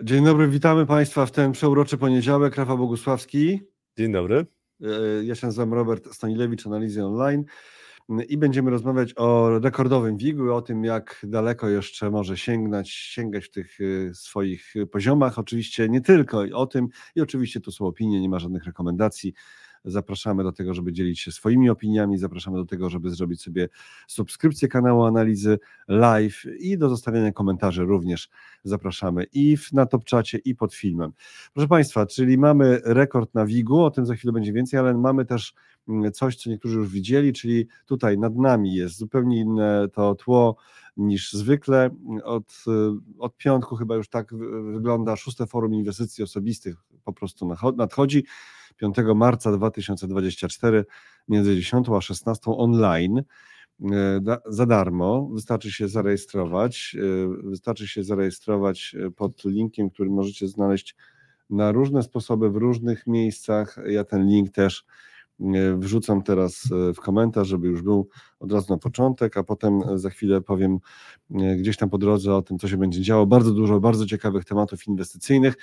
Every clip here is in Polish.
Dzień dobry, witamy Państwa w ten przeuroczy poniedziałek. Rafał Bogusławski. Dzień dobry. E, ja się nazywam Robert Stanilewicz, Analizy Online i będziemy rozmawiać o rekordowym WIG-u, o tym jak daleko jeszcze może sięgnąć, sięgać w tych e, swoich poziomach. Oczywiście nie tylko o tym i oczywiście tu są opinie, nie ma żadnych rekomendacji. Zapraszamy do tego, żeby dzielić się swoimi opiniami, zapraszamy do tego, żeby zrobić sobie subskrypcję kanału Analizy Live i do zostawiania komentarzy również zapraszamy i na top czacie i pod filmem. Proszę Państwa, czyli mamy rekord na WIG-u, o tym za chwilę będzie więcej, ale mamy też mm, coś, co niektórzy już widzieli, czyli tutaj nad nami jest zupełnie inne to tło niż zwykle. Od, od piątku chyba już tak wygląda szóste forum inwestycji osobistych po prostu nadchodzi. 5 marca 2024 między 10 a 16 online e, za darmo. Wystarczy się zarejestrować. E, wystarczy się zarejestrować e, pod linkiem, który możecie znaleźć na różne sposoby w różnych miejscach. Ja ten link też wrzucam teraz w komentarz, żeby już był od razu na początek, a potem za chwilę powiem gdzieś tam po drodze o tym, co się będzie działo. Bardzo dużo, bardzo ciekawych tematów inwestycyjnych.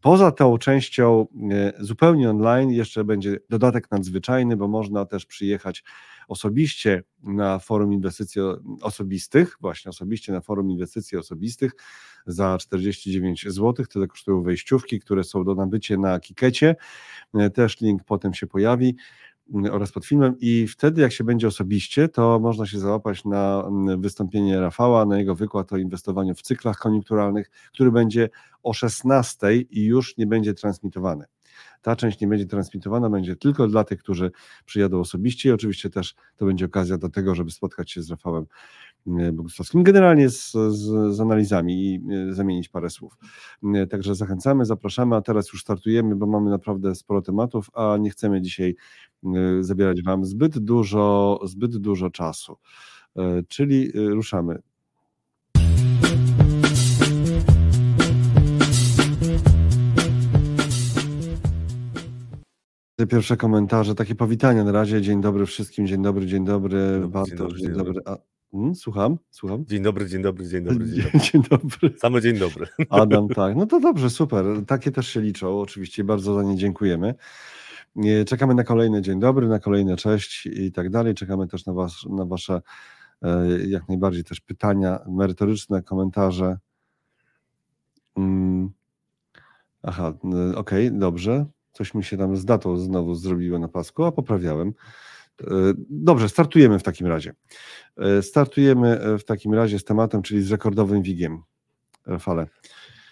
Poza tą częścią e, zupełnie online jeszcze będzie dodatek nadzwyczajny, bo można też przyjechać osobiście na forum inwestycji osobistych, właśnie osobiście na forum inwestycji osobistych za 49 zł. Tyle kosztują wejściówki, które są do nabycia na Kikecie. E, też link potem się pojawi. Oraz pod filmem i wtedy jak się będzie osobiście, to można się załapać na mm, wystąpienie Rafała, na jego wykład o inwestowaniu w cyklach koniunkturalnych, który będzie o 16 i już nie będzie transmitowany. Ta część nie będzie transmitowana, będzie tylko dla tych, którzy przyjadą osobiście i oczywiście też to będzie okazja do tego, żeby spotkać się z Rafałem Bogusławskim, generalnie z, z, z, analizami i e, zamienić parę słów. E, także zachęcamy, zapraszamy, a teraz już startujemy, bo mamy naprawdę sporo tematów, a nie chcemy dzisiaj zabierać Wam zbyt dużo, zbyt dużo czasu. Czyli ruszamy. Pierwsze komentarze, takie powitania na razie. Dzień dobry wszystkim, dzień dobry, dzień dobry. Dobry, Bartosz, dzień dobry, dzień dobry. A, hmm, słucham, słucham. Dzień dobry, dzień dobry, dzień dobry. Dzień dobry. Dzień dobry. Same dzień dobry. Adam, tak. No to dobrze, super. Takie też się liczą. Oczywiście bardzo za nie dziękujemy. Czekamy na kolejny dzień dobry, na kolejne cześć i tak dalej. Czekamy też na, was, na Wasze e, jak najbardziej też pytania merytoryczne, komentarze. Mm. Aha, okej, okay, dobrze. Coś mi się tam z datą znowu zrobiło na pasku, a poprawiałem. E, dobrze, startujemy w takim razie. E, startujemy e, w takim razie z tematem, czyli z rekordowym wigiem. Rafale,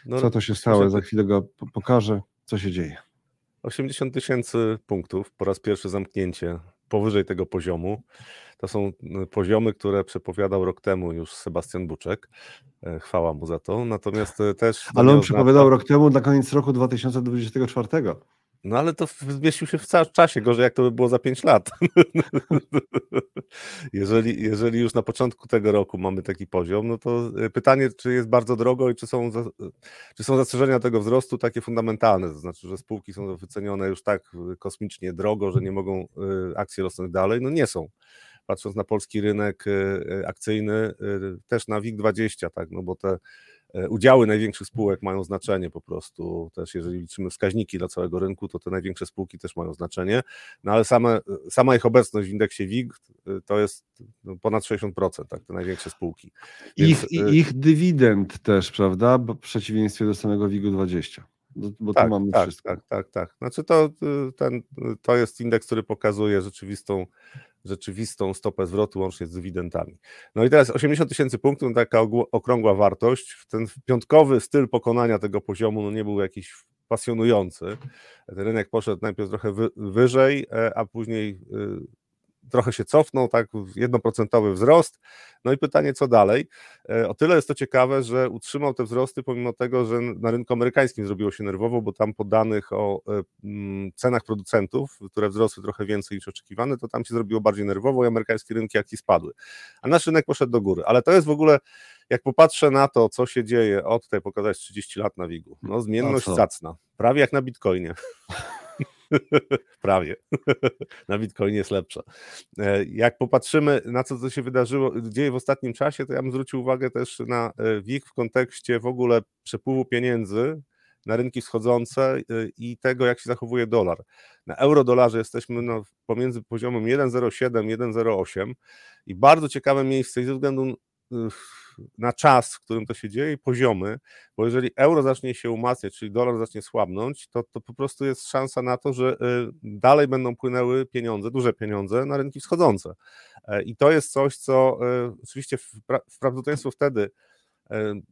no, co to się stało? Za chwilę go pokażę, co się dzieje. 80 tysięcy punktów, po raz pierwszy zamknięcie powyżej tego poziomu. To są poziomy, które przepowiadał rok temu już Sebastian Buczek. Chwała mu za to. Natomiast też. Ale on przepowiadał rok temu na koniec roku 2024. No ale to zmieścił się w czasie, gorzej jak to by było za 5 lat. jeżeli, jeżeli już na początku tego roku mamy taki poziom, no to e, pytanie, czy jest bardzo drogo i czy są, czy są zastrzeżenia tego wzrostu takie fundamentalne, to znaczy, że spółki są wycenione już tak kosmicznie drogo, że nie mogą e, akcje rosnąć dalej, no nie są. Patrząc na polski rynek e, akcyjny, też na WIG20, tak, no bo te E, udziały największych spółek mają znaczenie po prostu, też jeżeli liczymy wskaźniki dla całego rynku, to te największe spółki też mają znaczenie, no ale same, sama ich obecność w indeksie WIG e, to jest no, ponad 60%, tak, te największe spółki. Więc, ich, e, ich dywidend też, prawda, w przeciwieństwie do samego WIG-u 20. Bo tak, mamy tak, wszystko. Tak, tak, tak. Znaczy to, ten, to jest indeks, który pokazuje rzeczywistą rzeczywistą stopę zwrotu łącznie z dywidendami. No i teraz 80 tysięcy punktów, taka okrągła wartość. Ten piątkowy styl pokonania tego poziomu no nie był jakiś pasjonujący. Ten rynek poszedł najpierw trochę wyżej, e, a później y, trochę się cofnął, tak, jednoprocentowy wzrost. No i pytanie, co dalej? E, o tyle jest to ciekawe, że utrzymał te wzrosty, pomimo tego, że na rynku amerykańskim zrobiło się nerwowo, bo tam po danych o e, cenach producentów, które wzrosły trochę więcej niż oczekiwane, to tam się zrobiło bardziej nerwowo i amerykańskie rynki jak i spadły. A nasz rynek poszedł do góry. Ale to jest w ogóle, jak popatrzę na to, co się dzieje, od tutaj pokazać 30 lat na WIG-u, no zmienność zacna, prawie jak na Bitcoinie. Prawie. na Bitcoinie jest lepsza. E, jak popatrzymy na to, co się wydarzyło, dzieje w ostatnim czasie, to ja bym zwrócił uwagę też na e, WIG w kontekście w ogóle przepływu pieniędzy na rynki wschodzące e, i tego, jak się zachowuje dolar. Na euro-dolarze jesteśmy no, pomiędzy poziomem 1,07, 1,08 i bardzo ciekawe miejsce i ze względu na czas, w którym to się dzieje i poziomy, bo jeżeli euro zacznie się umacniać, czyli dolar zacznie słabnąć, to, to po prostu jest szansa na to, że y, dalej będą płynęły pieniądze, duże pieniądze na rynki wschodzące. E, I to jest coś, co y, oczywiście wprawdopodobieństwo wtedy,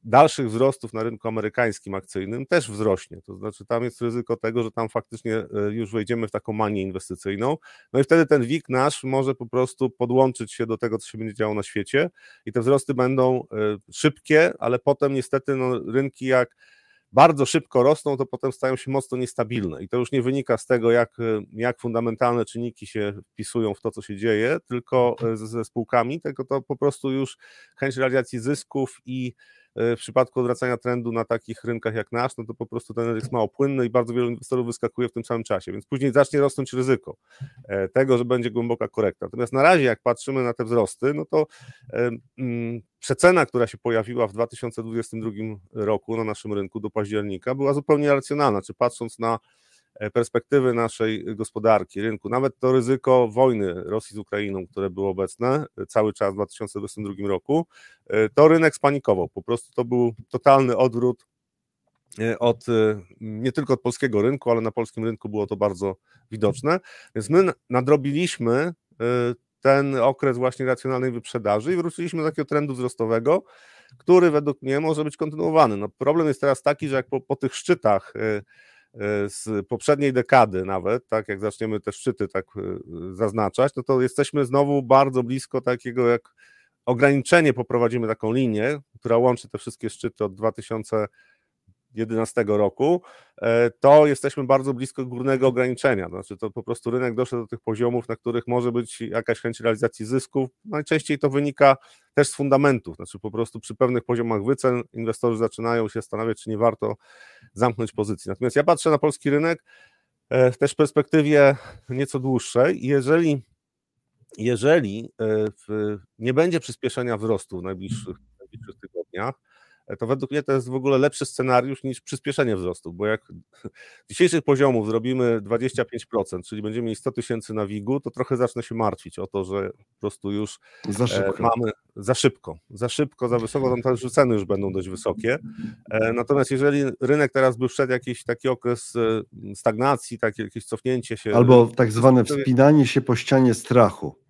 dalszych wzrostów na rynku amerykańskim akcyjnym też wzrośnie. To znaczy, tam jest ryzyko tego, że tam faktycznie e, już wejdziemy w taką manię inwestycyjną. No i wtedy ten WIG nasz może po prostu podłączyć się do tego, co się będzie działo na świecie, i te wzrosty będą e, szybkie, ale potem niestety no, rynki jak bardzo szybko rosną, to potem stają się mocno niestabilne. I to już nie wynika z tego, jak, jak fundamentalne czynniki się wpisują w to, co się dzieje, tylko ze, ze spółkami, tylko to po prostu już chęć realizacji zysków i E, w przypadku odwracania trendu na takich rynkach jak nasz, no to po prostu ten rynek jest mało płynny i bardzo wielu inwestorów wyskakuje w tym samym czasie, więc później zacznie rosnąć ryzyko e, tego, że będzie głęboka korekta. Natomiast na razie, jak patrzymy na te wzrosty, no to e, mm, przecena, która się pojawiła w 2022 roku na naszym rynku do października, była zupełnie racjonalna, czy patrząc na E, perspektywy naszej gospodarki, rynku, nawet to ryzyko wojny Rosji z Ukrainą, które było obecne e, cały czas w 2022 roku, e, to rynek spanikował. Po prostu to był totalny odwrót od nie tylko od polskiego rynku, ale na polskim rynku było to bardzo widoczne. Więc my nadrobiliśmy ten okres właśnie racjonalnej wyprzedaży i wróciliśmy do takiego trendu wzrostowego, który według mnie może być kontynuowany. No, problem jest teraz taki, że jak po, po tych szczytach E, z poprzedniej dekady nawet, tak jak zaczniemy te szczyty tak e, zaznaczać, no to jesteśmy znowu bardzo blisko takiego jak ograniczenie poprowadzimy taką linię, która łączy te wszystkie szczyty od 2000 2011 roku, e, to jesteśmy bardzo blisko górnego ograniczenia. Znaczy, to po prostu rynek doszedł do tych poziomów, na których może być jakaś chęć realizacji zysków. Najczęściej to wynika też z fundamentów. Znaczy, po prostu przy pewnych poziomach wycen inwestorzy zaczynają się zastanawiać, czy nie warto zamknąć pozycji. Natomiast ja patrzę na polski rynek e, też w perspektywie nieco dłuższej. Jeżeli jeżeli e, nie będzie przyspieszenia wzrostu w najbliższych, w najbliższych tygodniach, to według mnie to jest w ogóle lepszy scenariusz niż przyspieszenie wzrostu, bo jak dzisiejszych poziomów zrobimy 25%, czyli będziemy mieli 100 tysięcy na WIG-u, to trochę zacznę się martwić o to, że po prostu już za e, mamy za szybko, za szybko, za wysoko, tam też ceny już będą dość wysokie. E, natomiast jeżeli rynek teraz by wszedł jakiś taki okres e, stagnacji, takie jakieś cofnięcie się. Albo tak zwane wspinanie się po ścianie strachu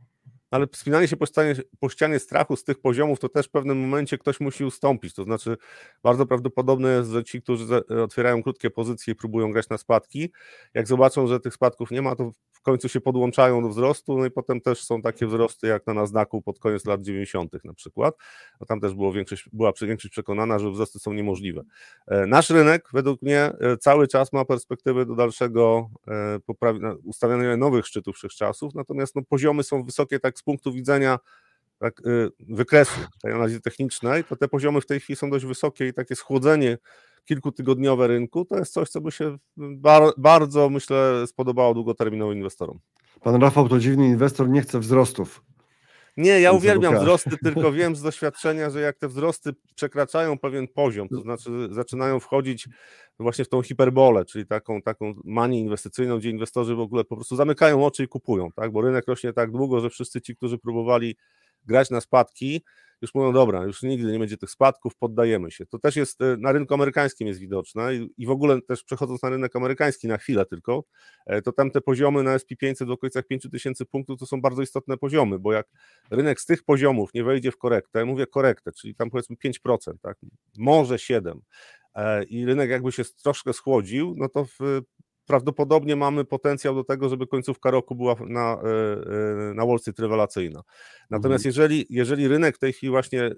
ale wspinanie się po ścianie, po ścianie strachu z tych poziomów, to też w pewnym momencie ktoś musi ustąpić. To znaczy, bardzo prawdopodobne jest, że ci, którzy otwierają krótkie pozycje i próbują grać na spadki, jak zobaczą, że tych spadków nie ma, to w końcu się podłączają do wzrostu, no i potem też są takie wzrosty jak na Nasdaqu pod koniec lat 90. na przykład. No tam też było większość, była większość przekonana, że wzrosty są niemożliwe. E, nasz rynek, według mnie, e, cały czas ma perspektywy do dalszego e, ustawiania nowych szczytów wszechczasów, natomiast no, poziomy są wysokie tak punktu widzenia tak, y, wykresu tej analizy technicznej, to te poziomy w tej chwili są dość wysokie i takie schłodzenie kilkutygodniowe rynku to jest coś, co by się bar bardzo, myślę, spodobało długoterminowym inwestorom. Pan Rafał to dziwny inwestor, nie chce wzrostów. Nie, ja uwielbiam wzrosty, tylko wiem z doświadczenia, że jak te wzrosty przekraczają pewien poziom, to znaczy zaczynają wchodzić właśnie w tą hiperbolę, czyli taką, taką manię inwestycyjną, gdzie inwestorzy w ogóle po prostu zamykają oczy i kupują, tak? bo rynek rośnie tak długo, że wszyscy ci, którzy próbowali grać na spadki, już mówią, dobra, już nigdy nie będzie tych spadków, poddajemy się. To też jest e, na rynku amerykańskim jest widoczne i, i w ogóle też przechodząc na rynek amerykański na chwilę tylko, e, to tam te poziomy na SP500 w okolicach 5000 punktów to są bardzo istotne poziomy, bo jak rynek z tych poziomów nie wejdzie w korektę, mówię korektę, czyli tam powiedzmy 5%, tak, może 7%, e, i rynek jakby się troszkę schłodził, no to w prawdopodobnie mamy potencjał do tego, żeby końcówka roku była na, e, e, na Wall Street rewelacyjna. Natomiast mhm. jeżeli, jeżeli rynek w tej chwili właśnie e,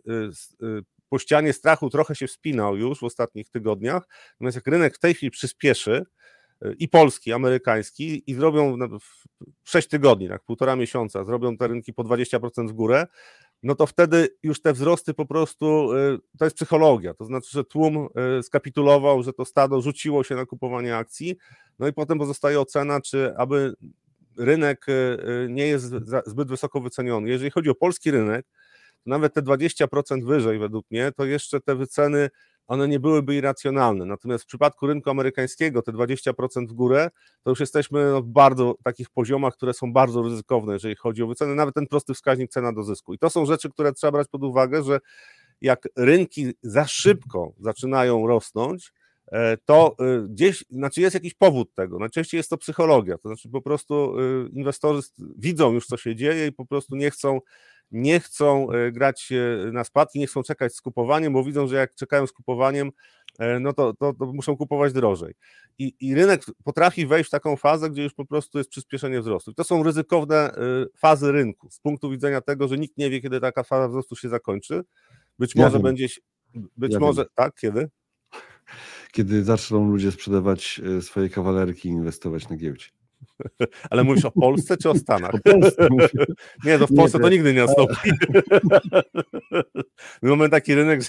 po ścianie strachu trochę się wspinał już w ostatnich tygodniach, natomiast jak rynek w tej chwili przyspieszy, i polski, amerykański i zrobią w 6 tygodni, tak, półtora miesiąca, zrobią te rynki po 20% w górę, no to wtedy już te wzrosty po prostu, y, to jest psychologia, to znaczy, że tłum y, skapitulował, że to stado rzuciło się na kupowanie akcji, no i potem pozostaje ocena, czy aby rynek y, nie jest zbyt wysoko wyceniony. Jeżeli chodzi o polski rynek, nawet te 20% wyżej według mnie, to jeszcze te wyceny one nie byłyby irracjonalne. Natomiast w przypadku rynku amerykańskiego te 20% w górę, to już jesteśmy w bardzo takich poziomach, które są bardzo ryzykowne, jeżeli chodzi o wyceny, nawet ten prosty wskaźnik cena do zysku. I to są rzeczy, które trzeba brać pod uwagę, że jak rynki za szybko zaczynają rosnąć, e, to e, gdzieś, znaczy jest jakiś powód tego. Najczęściej jest to psychologia, to znaczy po prostu e, inwestorzy widzą już, co się dzieje i po prostu nie chcą nie chcą e, grać na spadki, nie chcą czekać z kupowaniem, bo widzą, że jak czekają z kupowaniem, e, no to, to, to muszą kupować drożej. I, I, rynek potrafi wejść w taką fazę, gdzie już po prostu jest przyspieszenie wzrostu. I to są ryzykowne e, fazy rynku z punktu widzenia tego, że nikt nie wie, kiedy taka faza wzrostu się zakończy. Być ja może wiem. będzie. Być ja może. Wiem. Tak, kiedy? Kiedy zaczną ludzie sprzedawać swoje kawalerki i inwestować na giełdzie. Ale mówisz o Polsce czy o Stanach? O Polsce Nie, to w Polsce nie, to nigdy nie nastąpi. My mamy taki rynek, że,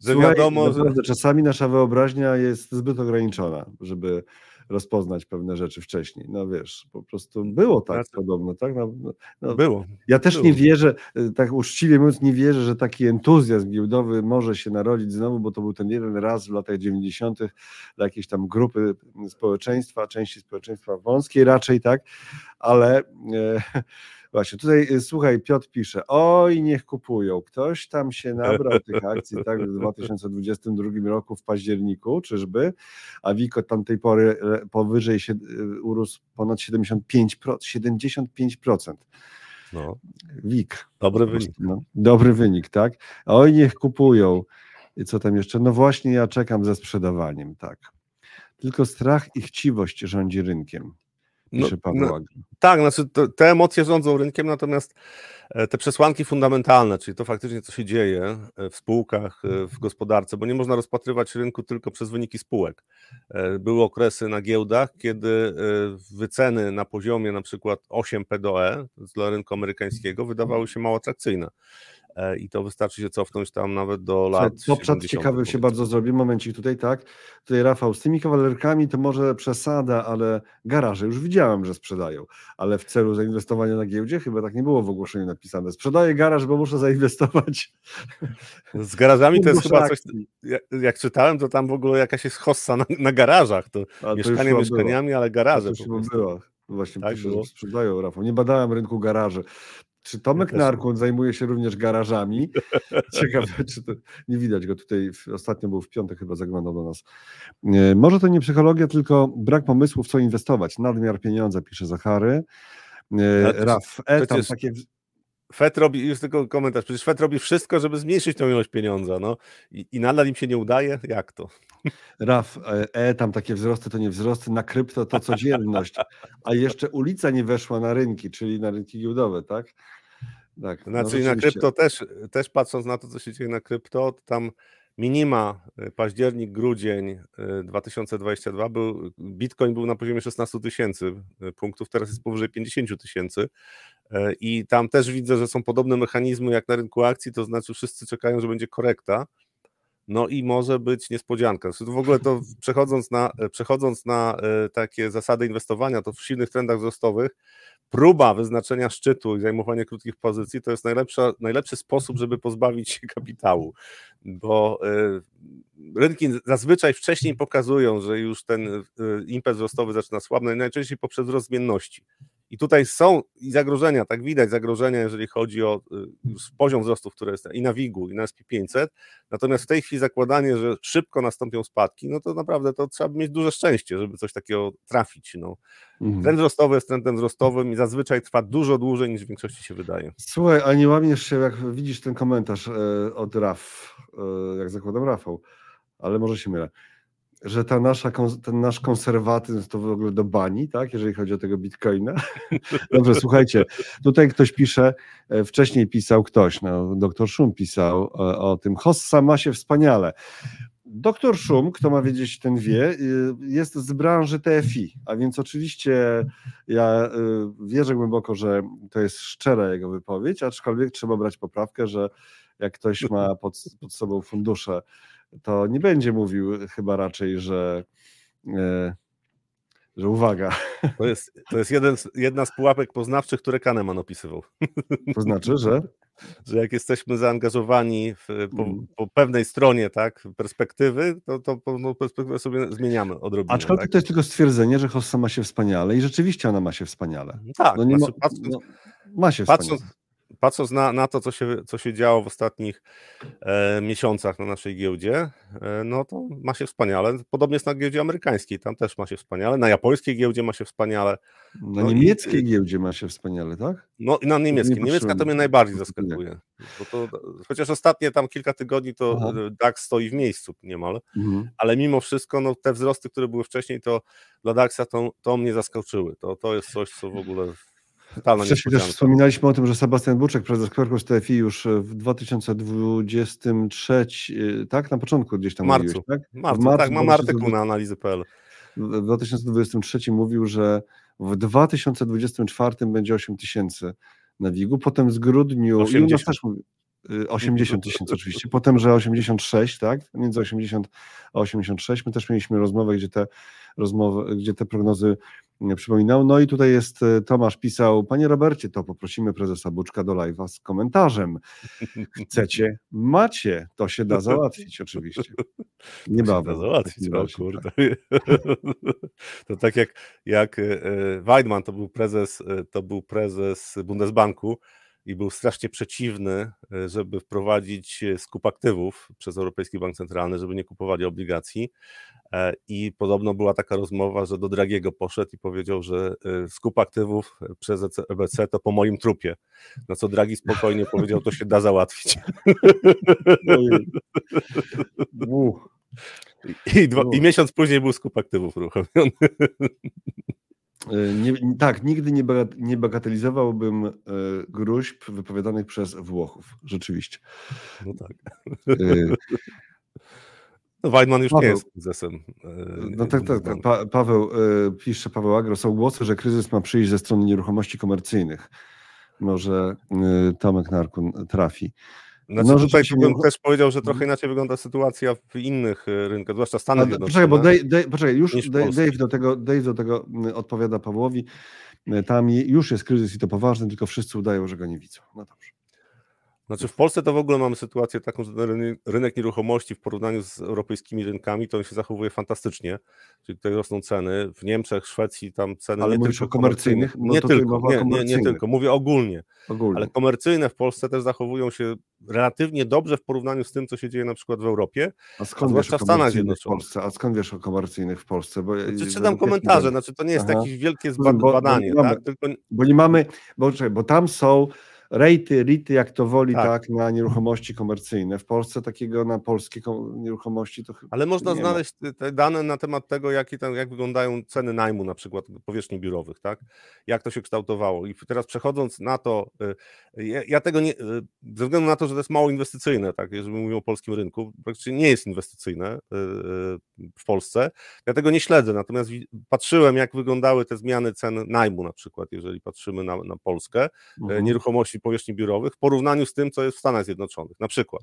że Słuchaj, wiadomo, że... Czasami nasza wyobraźnia jest zbyt ograniczona, żeby rozpoznać pewne rzeczy wcześniej. No wiesz, po prostu było tak podobno, tak? No, no, no, było. Ja też było. nie wierzę, y, tak uczciwie mówiąc, nie wierzę, że taki entuzjazm giełdowy może się narodzić znowu, bo to był ten jeden raz w latach 90. dla jakiejś tam grupy społeczeństwa, części społeczeństwa wąskiej raczej, tak? Ale e, Właśnie, tutaj y, słuchaj, Piotr pisze, oj, niech kupują. Ktoś tam się nabrał tych akcji tak w 2022 roku w październiku, czyżby, a WIK od tamtej pory e, powyżej się y, urósł ponad 75%. 75%. No. WIK. Dobry wynik. No, dobry wynik, tak? Oj, niech kupują. I co tam jeszcze? No właśnie, ja czekam ze sprzedawaniem, tak. Tylko strach i chciwość rządzi rynkiem. No, no, tak, znaczy te emocje rządzą rynkiem, natomiast e, te przesłanki fundamentalne, czyli to faktycznie, co się dzieje e, w spółkach, e, w gospodarce, bo nie można rozpatrywać rynku tylko przez wyniki spółek. Były okresy na giełdach, kiedy wyceny na poziomie na przykład 8 PDE dla rynku amerykańskiego wydawały się mało atrakcyjne. E, i to wystarczy się cofnąć tam nawet do lat. Poprzed ciekawy się bardzo zrobi, momencik tutaj, tak. Tutaj Rafał, z tymi kawalerkami to może przesada, ale garaże już widziałem, że sprzedają, ale w celu zainwestowania na giełdzie chyba tak nie było w ogłoszeniu napisane. Sprzedaję garaż, bo muszę zainwestować. Z garażami to jest chyba coś, jak, jak, czytałem, to tam w ogóle jakaś jest hossa na, na garażach, to, to mieszkanie mieszkaniami, było. ale garaże. To już było. Właśnie tak, pisze, sprzedają, Rafał. Nie badałem rynku garaży. Czy Tomek ja Narkun zajmuje się również garażami? Ciekawe, czy to nie widać go tutaj. Ostatnio był w piątek, chyba zaglądał do nas. Może to nie psychologia, tylko brak pomysłu, w co inwestować. Nadmiar pieniądza, pisze Zachary. Raf, e, tam takie FED robi, już tylko komentarz, przecież FED robi wszystko, żeby zmniejszyć tą ilość pieniądza, no i, i nadal im się nie udaje? Jak to? Raf, e, e, tam takie wzrosty to nie wzrosty, na krypto to codzienność, a jeszcze ulica nie weszła na rynki, czyli na rynki giełdowe, tak? Tak, no znaczy na krypto też, też patrząc na to, co się dzieje na krypto, tam minima e, październik, grudzień 2022 e, był, Bitcoin był na poziomie 16 tysięcy punktów, teraz jest powyżej 50 tysięcy i tam też widzę, że są podobne mechanizmy jak na rynku akcji, to znaczy wszyscy czekają, że będzie korekta, no i może być niespodzianka. W ogóle to przechodząc na, przechodząc na e, takie zasady inwestowania, to w silnych trendach wzrostowych próba wyznaczenia szczytu i zajmowanie krótkich pozycji to jest najlepsza, najlepszy sposób, żeby pozbawić się kapitału, bo e, rynki zazwyczaj wcześniej pokazują, że już ten e, impet wzrostowy zaczyna słabnąć, najczęściej poprzez wzrost zmienności. I tutaj są i zagrożenia, tak widać zagrożenia, jeżeli chodzi o y, poziom wzrostów, które jest i na WIG-u, i na SP500. Natomiast w tej chwili zakładanie, że szybko nastąpią spadki, no to naprawdę to trzeba mieć duże szczęście, żeby coś takiego trafić. No. Mhm. Trend wzrostowy jest trendem wzrostowym i zazwyczaj trwa dużo dłużej niż w większości się wydaje. Słuchaj, ale nie łamiesz się, jak widzisz ten komentarz e, od Raf, e, jak zakładam Rafał, ale może się mylę że ta nasza, ten nasz konserwatyzm to w ogóle do bani, tak, jeżeli chodzi o tego bitcoina. Dobrze, słuchajcie, tutaj ktoś pisze, e, wcześniej pisał ktoś, no, doktor Szum pisał o, o tym, Hossa ma się wspaniale. Doktor Szum, kto ma wiedzieć, ten wie, y, jest z branży TFI, a więc oczywiście ja wierzę głęboko, że to jest szczera jego wypowiedź, aczkolwiek trzeba brać poprawkę, że jak ktoś ma pod, pod sobą fundusze, to nie będzie mówił chyba raczej, że y, że uwaga. To jest, to jest jeden, jedna z pułapek poznawczych, które Kahneman opisywał. To znaczy, że? Że jak jesteśmy zaangażowani w, po, mm. po, pewnej stronie tak, perspektywy, to, to pewną perspektywę sobie zmieniamy odrobinę. Aczkolwiek tak? to jest tylko stwierdzenie, że Hossa ma się wspaniale i rzeczywiście ona ma się wspaniale. Tak, no nie ma, no, ma się patrząc, wspaniale patrząc na, na to, co się, co się działo w ostatnich e, miesiącach na naszej giełdzie, e, no to ma się wspaniale. Podobnie jest na giełdzie amerykańskiej, tam też ma się wspaniale. Na japońskiej giełdzie ma się wspaniale. Na no niemieckiej i, giełdzie ma się wspaniale, tak? No i na niemieckiej. Nie Niemiecka to mnie najbardziej zaskakuje. Bo to, chociaż ostatnie tam kilka tygodni to Aha. DAX stoi w miejscu niemal, mhm. ale mimo wszystko no, te wzrosty, które były wcześniej, to dla DAXa to, to mnie zaskoczyły. To, to jest coś, co w ogóle Wcześniej też wspominaliśmy o tym, że Sebastian Buczek, prezes Quercus TFI już w 2023, tak? Na początku gdzieś tam marcu. mówiłeś, tak? Marcu, w marcu, tak, mam artykuł na analizy.pl. W 2023 mówił, że w 2024 będzie 8 tysięcy na WIG-u, potem z grudniu... 80. też mówi, 80 tysięcy oczywiście, potem, że 86, tak? Między 80 a 86. My też mieliśmy rozmowę, gdzie te rozmowy, gdzie te prognozy przypominał. No i tutaj jest e, Tomasz pisał, panie Robercie, to poprosimy prezesa Buczka do live'a z komentarzem. Chcecie? Macie. To się da załatwić oczywiście. Niebawem. To załatwić, no, kurde. To tak jak, jak Weidman to był prezes, to był prezes Bundesbanku, i był strasznie przeciwny, e, żeby wprowadzić e, skup aktywów przez Europejski Bank Centralny, żeby nie kupowali obligacji. E, I podobno była taka rozmowa, że do Dragiego poszedł i powiedział, że skup aktywów przez EBC to po moim trupie. Na co Dragi spokojnie powiedział, to się da załatwić. I, dwa, I miesiąc później był skup aktywów uruchomiony. E, nie, tak, nigdy nie, nie bagatelizowałbym e, gruźb wypowiadanych przez Włochów. Rzeczywiście. No tak. E, no, Weidman już Paweł, nie jest prezesem. No tak, tak. tak. Pa, Paweł, pisze Paweł Agro, są głosy, że kryzys ma przyjść ze strony nieruchomości komercyjnych. Może Tomek Narkun trafi. Znaczy, no, tutaj bym też powiedział, że trochę inaczej wygląda sytuacja w innych e, rynkach, zwłaszcza Stanach Zjednoczonych. Poczekaj, bo Dave, poczekaj, już Dave do, tego, Dave do tego odpowiada Pawłowi. E, tam już jest kryzys i to poważny, tylko wszyscy udają, że go nie widzą. No dobrze. Znaczy w Polsce to w ogóle mamy sytuację taką, że rynek nieruchomości w porównaniu z europejskimi rynkami to on się zachowuje fantastycznie, czyli tutaj rosną ceny. W Niemczech, Szwecji tam ceny Ale nie tylko komercyjnych? No nie tylko, nie, nie, nie, tylko, mówię ogólnie. ogólnie. Ale komercyjne w Polsce też zachowują się relatywnie dobrze w porównaniu z tym, co się dzieje na przykład w Europie, a skąd wiesz w Stanach Zjednoczonych. W Polsce? A skąd wiesz o komercyjnych w Polsce? Bo znaczy, czytam komentarze, znaczy to nie jest Aha. jakieś wielkie badanie, bo, bo, tak? Tylko... bo nie mamy, bo, bo tam są rejty, rity, jak to woli, tak. tak. na nieruchomości komercyjne. W Polsce takiego na polskie nieruchomości to Ale można znaleźć ma. te dane na temat tego, jakie tam, jak wyglądają ceny najmu na przykład powierzchni biurowych, tak? Jak to się kształtowało. I teraz przechodząc na to, y, ja, ja tego nie, y, ze względu na to, że to jest mało inwestycyjne, tak, jeżeli mówimy o polskim rynku, praktycznie nie jest inwestycyjne y, w Polsce, ja tego nie śledzę, natomiast patrzyłem, jak wyglądały te zmiany cen najmu na przykład, jeżeli patrzymy na, na Polskę, mhm. nieruchomości powierzchni biurowych w porównaniu z tym, co jest w Stanach Zjednoczonych. Na przykład,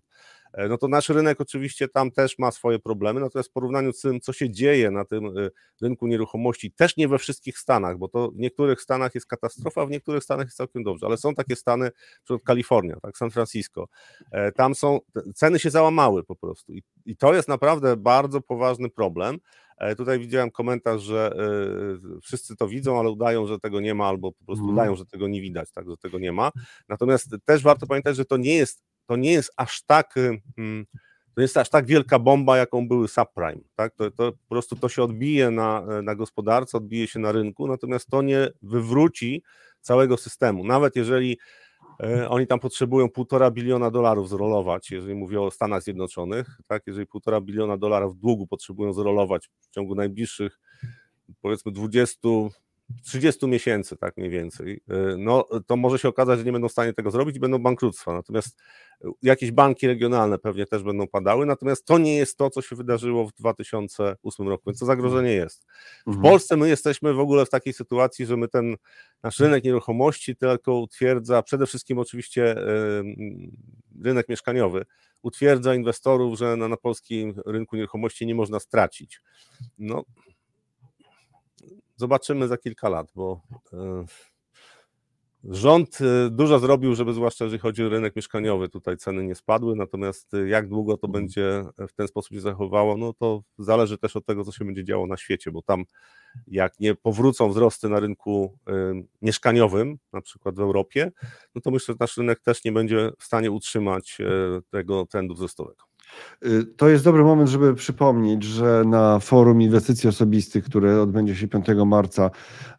e, no to nasz rynek oczywiście tam też ma swoje problemy, natomiast w porównaniu z tym, co się dzieje na tym e, rynku nieruchomości, też nie we wszystkich Stanach, bo to w niektórych Stanach jest katastrofa, w niektórych Stanach jest całkiem dobrze, ale są takie Stany, przykład Kalifornia, tak, San Francisco, e, tam są, ceny się załamały po prostu. I, i to jest naprawdę bardzo poważny problem, Tutaj widziałem komentarz, że wszyscy to widzą, ale udają, że tego nie ma, albo po prostu mm. udają, że tego nie widać, tak, że tego nie ma. Natomiast też warto pamiętać, że to nie jest, to nie jest aż tak. Hmm, to jest aż tak wielka bomba, jaką były subprime. Tak? To, to po prostu to się odbije na, na gospodarce, odbije się na rynku, natomiast to nie wywróci całego systemu. Nawet jeżeli E, oni tam potrzebują półtora biliona dolarów zrolować, jeżeli mówię o Stanach Zjednoczonych, tak? Jeżeli półtora biliona dolarów długu potrzebują zrolować w ciągu najbliższych powiedzmy 20 30 miesięcy, tak mniej więcej, no to może się okazać, że nie będą w stanie tego zrobić i będą bankructwa. Natomiast jakieś banki regionalne pewnie też będą padały, natomiast to nie jest to, co się wydarzyło w 2008 roku, więc to zagrożenie jest. W mhm. Polsce my jesteśmy w ogóle w takiej sytuacji, że my ten nasz rynek nieruchomości tylko utwierdza, przede wszystkim oczywiście rynek mieszkaniowy, utwierdza inwestorów, że na, na polskim rynku nieruchomości nie można stracić. No, zobaczymy za kilka lat, bo e, Rząd y, dużo zrobił, żeby zwłaszcza jeżeli chodzi o rynek mieszkaniowy, tutaj ceny nie spadły, natomiast y, jak długo to mhm. będzie w ten sposób się zachowało, no to zależy też od tego, co się będzie działo na świecie, bo tam jak nie powrócą wzrosty na rynku mieszkaniowym, na przykład w Europie, no to myślę, że nasz rynek też nie będzie w stanie utrzymać tego trendu wzrostowego. Y, to jest dobry moment, żeby przypomnieć, że na forum inwestycji osobistych, które odbędzie się 5 marca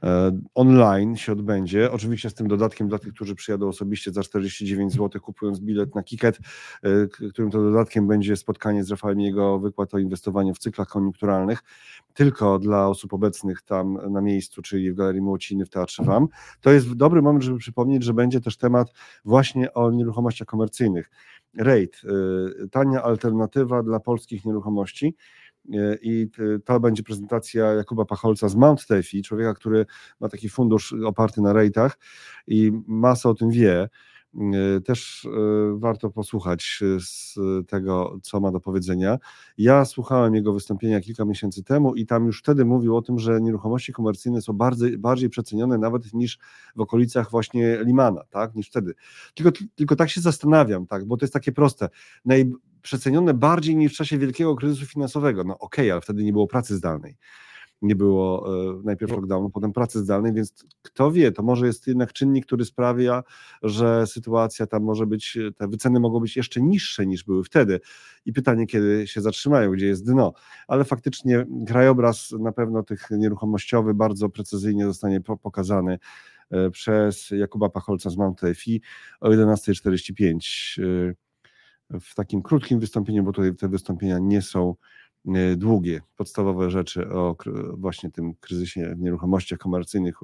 e, online się odbędzie, oczywiście z tym dodatkiem dla tych, którzy przyjadą osobiście za 49 zł, kupując bilet na Kiket, e, którym to dodatkiem będzie spotkanie z Rafałem i jego wykład o inwestowaniu w cyklach koniunkturalnych, tylko dla osób obecnych tam na miejscu, czyli w Galerii Młociny, w Teatrze WAM. To jest dobry moment, żeby przypomnieć, że będzie też temat właśnie o nieruchomościach komercyjnych. REIT, y, tania alternatywa dla polskich nieruchomości. Y, I to będzie prezentacja Jakuba Pacholca z Mount Tefi, człowieka, który ma taki fundusz oparty na rejtach i masa o tym wie. Y, też y, warto posłuchać y, z tego, co ma do powiedzenia. Ja słuchałem jego wystąpienia kilka miesięcy temu i tam już wtedy mówił o tym, że nieruchomości komercyjne są bardziej, bardziej przecenione nawet niż w okolicach właśnie Limana, tak, niż wtedy. Tylko, tylko tak się zastanawiam, tak, bo to jest takie proste. Naj, przecenione bardziej niż w czasie wielkiego kryzysu finansowego. No okej, okay, ale wtedy nie było pracy zdalnej nie było e, najpierw lockdownu, potem pracy zdalnej, więc kto wie, to może jest jednak czynnik, który sprawia, że sytuacja tam może być, te wyceny mogą być jeszcze niższe niż były wtedy. I pytanie, kiedy się zatrzymają, gdzie jest dno. Ale faktycznie krajobraz na pewno tych nieruchomościowy bardzo precyzyjnie zostanie pokazany e, przez Jakuba Pacholca z Mount EFI o 11.45 e, w takim krótkim wystąpieniu, bo tutaj te wystąpienia nie są długie, podstawowe rzeczy o właśnie tym kryzysie w nieruchomościach komercyjnych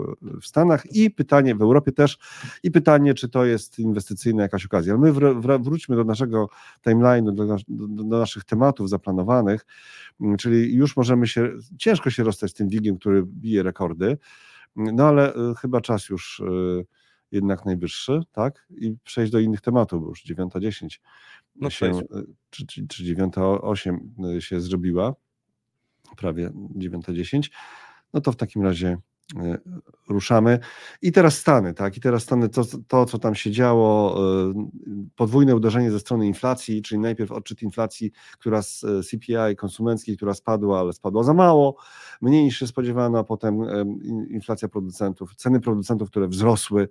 w Stanach. I pytanie w Europie też. I pytanie, czy to jest inwestycyjna jakaś okazja. Ale my wróćmy do naszego timeline'u, do, do, naszych tematów zaplanowanych, czyli już możemy się, ciężko się rozstać z tym wigiem, który bije rekordy, no ale e, chyba czas już e, jednak najwyższy, tak? I przejść do innych tematów, bo już 9.10 no się, e, czy, czy, czy 9.08 e, się zrobiła, prawie 9.10, no to w takim razie e, ruszamy. I teraz Stany, tak? I teraz Stany, to, to, co tam się działo, podwójne uderzenie ze strony inflacji, czyli najpierw odczyt inflacji, która z CPI konsumenckiej, która spadła, ale spadła za mało, mniej niż się spodziewano, a potem inflacja producentów, ceny producentów, które wzrosły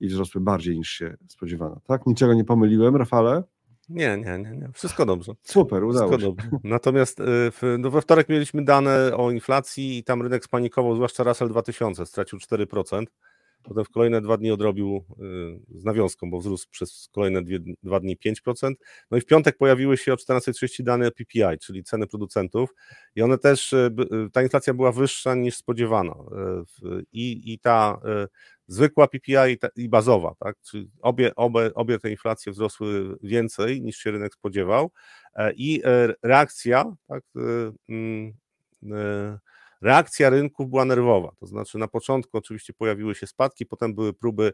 i wzrosły bardziej niż się spodziewano, tak? Niczego nie pomyliłem, Rafale? Nie, nie, nie, nie. Wszystko dobrze. Super, udało Wszystko się. Dobrze. Natomiast y, w, no we wtorek mieliśmy dane o inflacji i tam rynek spanikował, zwłaszcza Russell 2000, stracił 4%. Potem w kolejne dwa dni odrobił y, z nawiązką, bo wzrósł przez kolejne dwie, dwa dni 5%. No i w piątek pojawiły się o 14.30 dane PPI, czyli ceny producentów i one też, y, ta inflacja była wyższa niż spodziewano. I, i ta zwykła PPI i, bazowa, tak? Czyli obie, obie, obie te inflacje wzrosły więcej niż się rynek spodziewał e, i e, reakcja, tak? E, mm, reakcja rynków była nerwowa. To znaczy, na początku oczywiście pojawiły się spadki, potem były próby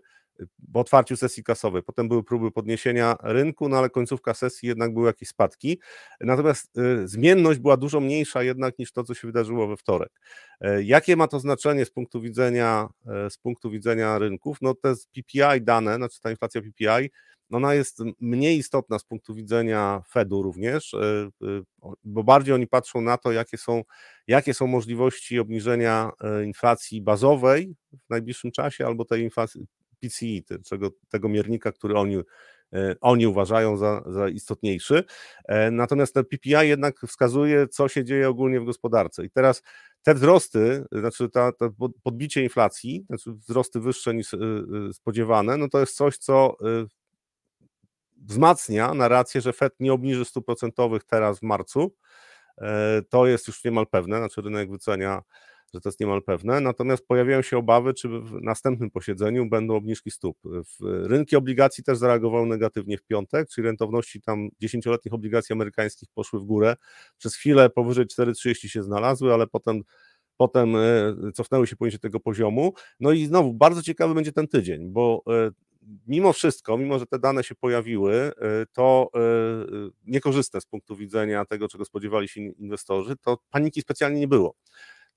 po otwarciu sesji kasowej, potem były próby podniesienia rynku, no ale końcówka sesji jednak były jakieś spadki. Natomiast y, zmienność była dużo mniejsza jednak niż to, co się wydarzyło we wtorek. E, jakie ma to znaczenie z punktu widzenia, e, z punktu widzenia rynków? No te PPI dane, znaczy ta inflacja PPI, ona jest mniej istotna z punktu widzenia Fedu również, e, bo bardziej oni patrzą na to, jakie są, jakie są możliwości obniżenia inflacji bazowej w najbliższym czasie albo tej inflacji PCI, tego, tego miernika, który oni, oni uważają za, za istotniejszy. Natomiast ten PPI jednak wskazuje, co się dzieje ogólnie w gospodarce. I teraz te wzrosty, znaczy ta, to podbicie inflacji, znaczy wzrosty wyższe niż spodziewane, no to jest coś, co wzmacnia narrację, że Fed nie obniży stóp procentowych teraz w marcu. E, to jest już niemal pewne, znaczy rynek wycenia, że to jest niemal pewne. Natomiast pojawiają się obawy, czy w następnym posiedzeniu będą obniżki stóp. Rynki obligacji też zareagowały negatywnie w piątek, czyli rentowności tam 10-letnich obligacji amerykańskich poszły w górę. Przez chwilę powyżej 4,30 się znalazły, ale potem potem e, cofnęły się poniżej tego poziomu. No i znowu bardzo ciekawy będzie ten tydzień, bo e, mimo wszystko, mimo że te dane się pojawiły, e, to niekorzystne z punktu widzenia tego, czego spodziewali się inwestorzy, to paniki specjalnie nie było.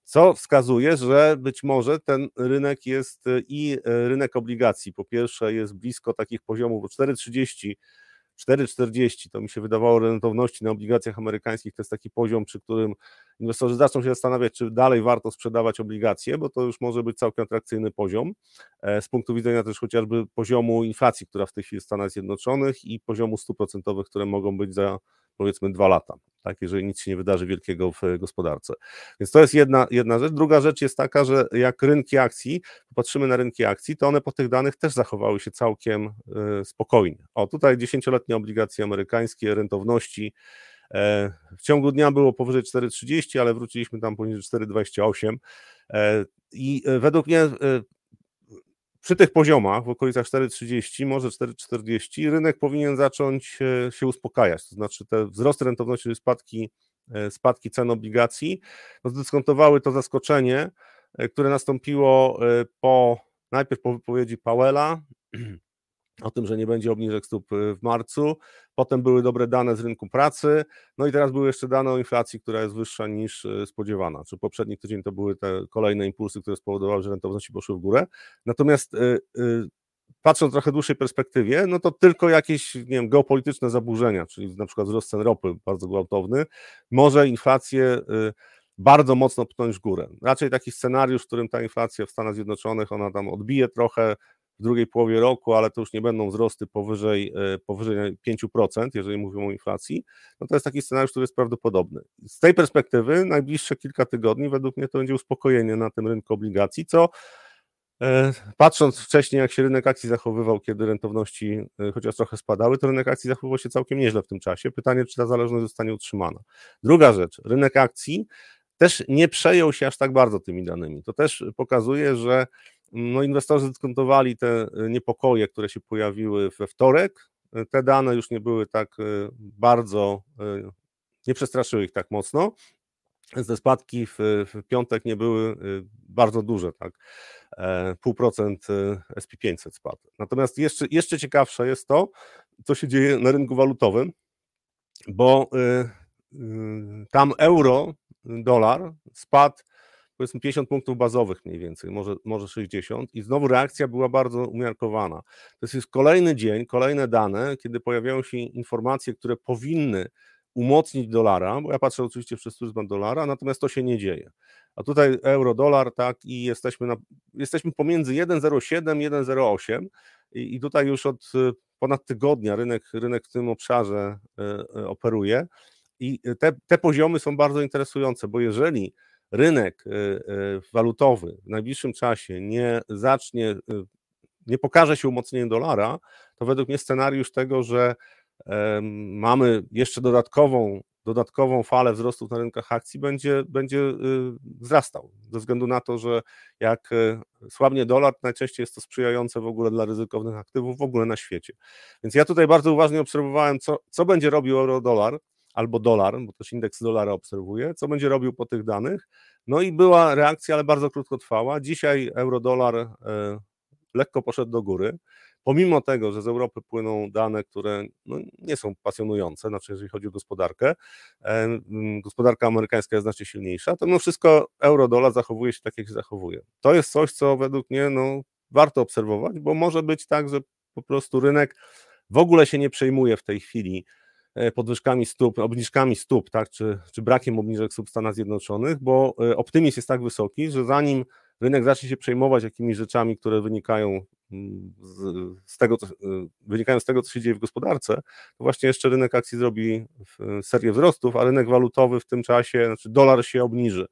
Co wskazuje, że być może ten rynek jest i rynek obligacji, po pierwsze jest blisko takich poziomów, bo 4,30 4,40 to mi się wydawało rentowności na obligacjach amerykańskich, to jest taki poziom, przy którym inwestorzy zaczną się zastanawiać, czy dalej warto sprzedawać obligacje, bo to już może być całkiem atrakcyjny poziom e, z punktu widzenia też chociażby poziomu inflacji, która w tej chwili w Stanach Zjednoczonych i poziomu stóp procentowych, które mogą być za powiedzmy dwa lata, tak, jeżeli nic się nie wydarzy wielkiego w gospodarce. Więc to jest jedna, jedna rzecz. Druga rzecz jest taka, że jak rynki akcji, popatrzymy na rynki akcji, to one po tych danych też zachowały się całkiem y, spokojnie. O, tutaj dziesięcioletnie obligacje amerykańskie, rentowności, e, w ciągu dnia było powyżej 4,30, ale wróciliśmy tam poniżej 4,28 e, i e, według mnie przy tych poziomach, w okolicach 4,30, może 4,40, rynek powinien zacząć e, się uspokajać. To znaczy te wzrosty rentowności, spadki, e, spadki cen obligacji, no zdyskontowały to zaskoczenie, e, które nastąpiło po najpierw po wypowiedzi Powella, o tym, że nie będzie obniżek stóp y, w marcu. Potem były dobre dane z rynku pracy, no i teraz były jeszcze dane o inflacji, która jest wyższa niż y, spodziewana. Czy poprzedni tydzień to były te kolejne impulsy, które spowodowały, że rentowności poszły w górę. Natomiast y, patrząc trochę dłuższej perspektywie, no to tylko jakieś nie wiem, geopolityczne zaburzenia, czyli na przykład wzrost cen ropy bardzo gwałtowny, może inflację bardzo mocno pchnąć w górę. Raczej taki scenariusz, w którym ta inflacja w Stanach Zjednoczonych, ona tam odbije trochę, w drugiej połowie roku, ale to już nie będą wzrosty powyżej, e, powyżej 5%, jeżeli mówimy o inflacji, no to jest taki scenariusz, który jest prawdopodobny. Z tej perspektywy najbliższe kilka tygodni według mnie to będzie uspokojenie na tym rynku obligacji, co e, Patrząc wcześniej, jak się rynek akcji zachowywał, kiedy rentowności e, chociaż trochę spadały, to rynek akcji zachowywał się całkiem nieźle w tym czasie. Pytanie, czy ta zależność zostanie utrzymana. Druga rzecz, rynek akcji też nie przejął się aż tak bardzo tymi danymi. To też pokazuje, że no, inwestorzy dyskontowali te e, niepokoje, które się pojawiły we wtorek. E, te dane już nie były tak e, bardzo, nie przestraszyły ich tak mocno. Te spadki w, w piątek nie były bardzo duże, tak. Pół procent SP500 spadł. Natomiast jeszcze, jeszcze ciekawsze jest to, co się dzieje na rynku walutowym, bo tam euro, dolar spadł powiedzmy 50 punktów bazowych mniej więcej, może, może 60 i znowu reakcja była bardzo umiarkowana. To jest kolejny dzień, kolejne dane, kiedy pojawiają się informacje, które powinny umocnić dolara, bo ja patrzę oczywiście przez pryzmat dolara, natomiast to się nie dzieje. A tutaj euro-dolar, tak, i jesteśmy, na, jesteśmy pomiędzy 1,07, 1,08 i, i tutaj już od y, ponad tygodnia rynek, rynek w tym obszarze y, y, operuje i te, te poziomy są bardzo interesujące, bo jeżeli rynek y, y, walutowy w najbliższym czasie nie zacznie, y, nie pokaże się umocnieniem dolara, to według mnie scenariusz tego, że mamy jeszcze dodatkową, dodatkową falę wzrostów na rynkach akcji będzie, będzie wzrastał. Ze względu na to, że jak słabnie dolar, najczęściej jest to sprzyjające w ogóle dla ryzykownych aktywów w ogóle na świecie. Więc ja tutaj bardzo uważnie obserwowałem, co, co będzie robił euro-dolar albo dolar, bo też indeks dolara obserwuje, co będzie robił po tych danych. No i była reakcja, ale bardzo krótkotrwała. Dzisiaj euro-dolar e, lekko poszedł do góry. Pomimo tego, że z Europy płyną dane, które no, nie są pasjonujące, znaczy jeżeli chodzi o gospodarkę, e, gospodarka amerykańska jest znacznie silniejsza, to mimo wszystko euro-dolar zachowuje się tak, jak się zachowuje. To jest coś, co według mnie no, warto obserwować, bo może być tak, że po prostu rynek w ogóle się nie przejmuje w tej chwili podwyżkami stóp, obniżkami stóp, tak, czy, czy brakiem obniżek stóp w Stanach Zjednoczonych, bo e, optymizm jest tak wysoki, że zanim rynek zacznie się przejmować jakimiś rzeczami, które wynikają mm, z, z tego, co, e, wynikają z tego, co się dzieje w gospodarce, to właśnie jeszcze rynek akcji zrobi serię wzrostów, a rynek walutowy w tym czasie, znaczy dolar się obniży,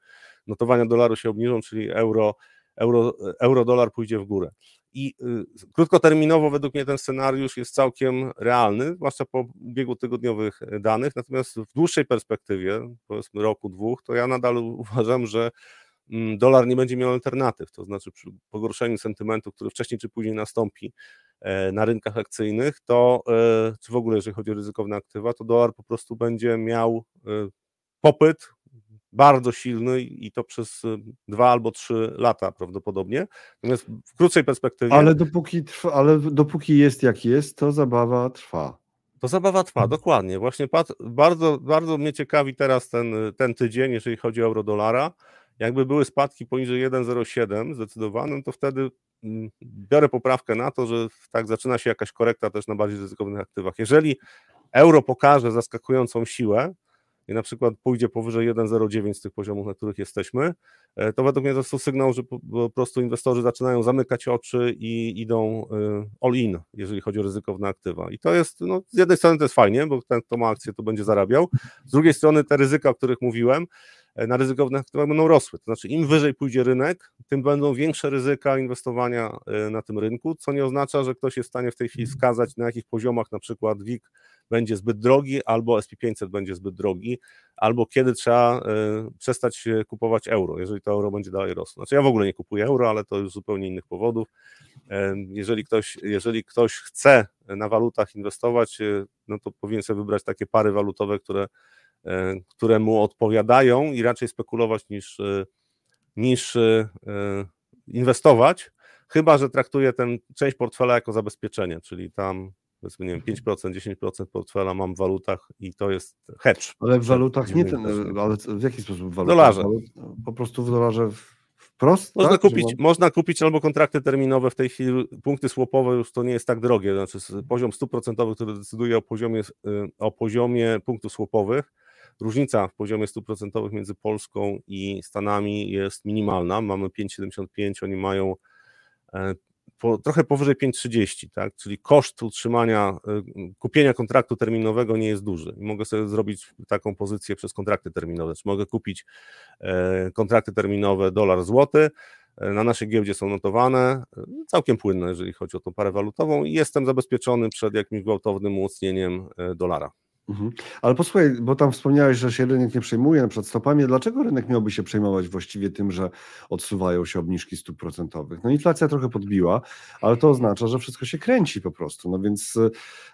notowania dolaru się obniżą, czyli euro, euro, euro dolar pójdzie w górę. I y, krótkoterminowo według mnie ten scenariusz jest całkiem realny, zwłaszcza po biegu tygodniowych e, danych, natomiast w dłuższej perspektywie, powiedzmy roku, dwóch, to ja nadal uważam, że mm, dolar nie będzie miał alternatyw, to znaczy przy pogorszeniu sentymentu, który wcześniej czy później nastąpi e, na rynkach akcyjnych, to e, czy w ogóle jeżeli chodzi o ryzykowne aktywa, to dolar po prostu będzie miał popyt bardzo silny i to przez dwa albo trzy lata prawdopodobnie. Natomiast w krótszej perspektywie. Ale dopóki, trwa, ale dopóki jest jak jest, to zabawa trwa. To zabawa trwa, dokładnie. Właśnie bardzo, bardzo mnie ciekawi teraz ten, ten tydzień, jeżeli chodzi o euro-dolara. Jakby były spadki poniżej 1,07 zdecydowanym, to wtedy mm, biorę poprawkę na to, że tak zaczyna się jakaś korekta też na bardziej ryzykownych aktywach. Jeżeli euro pokaże zaskakującą siłę, i na przykład pójdzie powyżej 1,09 z tych poziomów, na których jesteśmy, e, to według mnie to jest sygnał, że po prostu inwestorzy zaczynają zamykać oczy i idą e, all in, jeżeli chodzi o ryzykowne aktywa. I to jest, no, z jednej strony to jest fajnie, bo ten, kto ma akcję, to będzie zarabiał, z drugiej strony te ryzyka, o których mówiłem, na ryzykownych aktywach będą rosły. To znaczy, im wyżej pójdzie rynek, tym będą większe ryzyka inwestowania na tym rynku, co nie oznacza, że ktoś jest w stanie w tej chwili wskazać, na jakich poziomach na przykład WIG będzie zbyt drogi, albo SP500 będzie zbyt drogi, albo kiedy trzeba e, przestać kupować euro, jeżeli to euro będzie dalej rosło. Znaczy ja w ogóle nie kupuję euro, ale to już z zupełnie innych powodów. E, jeżeli ktoś, jeżeli ktoś chce na walutach inwestować, e, no to powinien sobie wybrać takie pary walutowe, które, które mu odpowiadają i raczej spekulować niż, niż inwestować, chyba że traktuje tę część portfela jako zabezpieczenie, czyli tam powiedzmy, nie wiem, 5%, 10% portfela mam w walutach i to jest hedge. Ale w walutach nie ten, ale w jaki sposób w walutach? Dolarze. Po prostu w dolarze wprost? Można, tak? kupić, mam... można kupić albo kontrakty terminowe, w tej chwili punkty słopowe już to nie jest tak drogie, znaczy poziom 100%, który decyduje o poziomie, y, o poziomie punktów słopowych, różnica w poziomie 100% między Polską i Stanami jest minimalna, mamy 5,75, oni mają e, po, trochę powyżej 5,30, tak? czyli koszt utrzymania, y, kupienia kontraktu terminowego nie jest duży. mogę sobie zrobić taką pozycję przez kontrakty terminowe, czy mogę kupić e, kontrakty terminowe dolar złoty, e, na naszej giełdzie są notowane, e, całkiem płynne, jeżeli chodzi o tą parę walutową i jestem zabezpieczony przed jakimś gwałtownym umocnieniem dolara. Mhm. Ale posłuchaj, bo tam wspomniałeś, że się rynek nie przejmuje na przykład stopami. Dlaczego rynek miałby się przejmować właściwie tym, że odsuwają się obniżki stóp procentowych? No inflacja trochę podbiła, ale to oznacza, że wszystko się kręci po prostu. No więc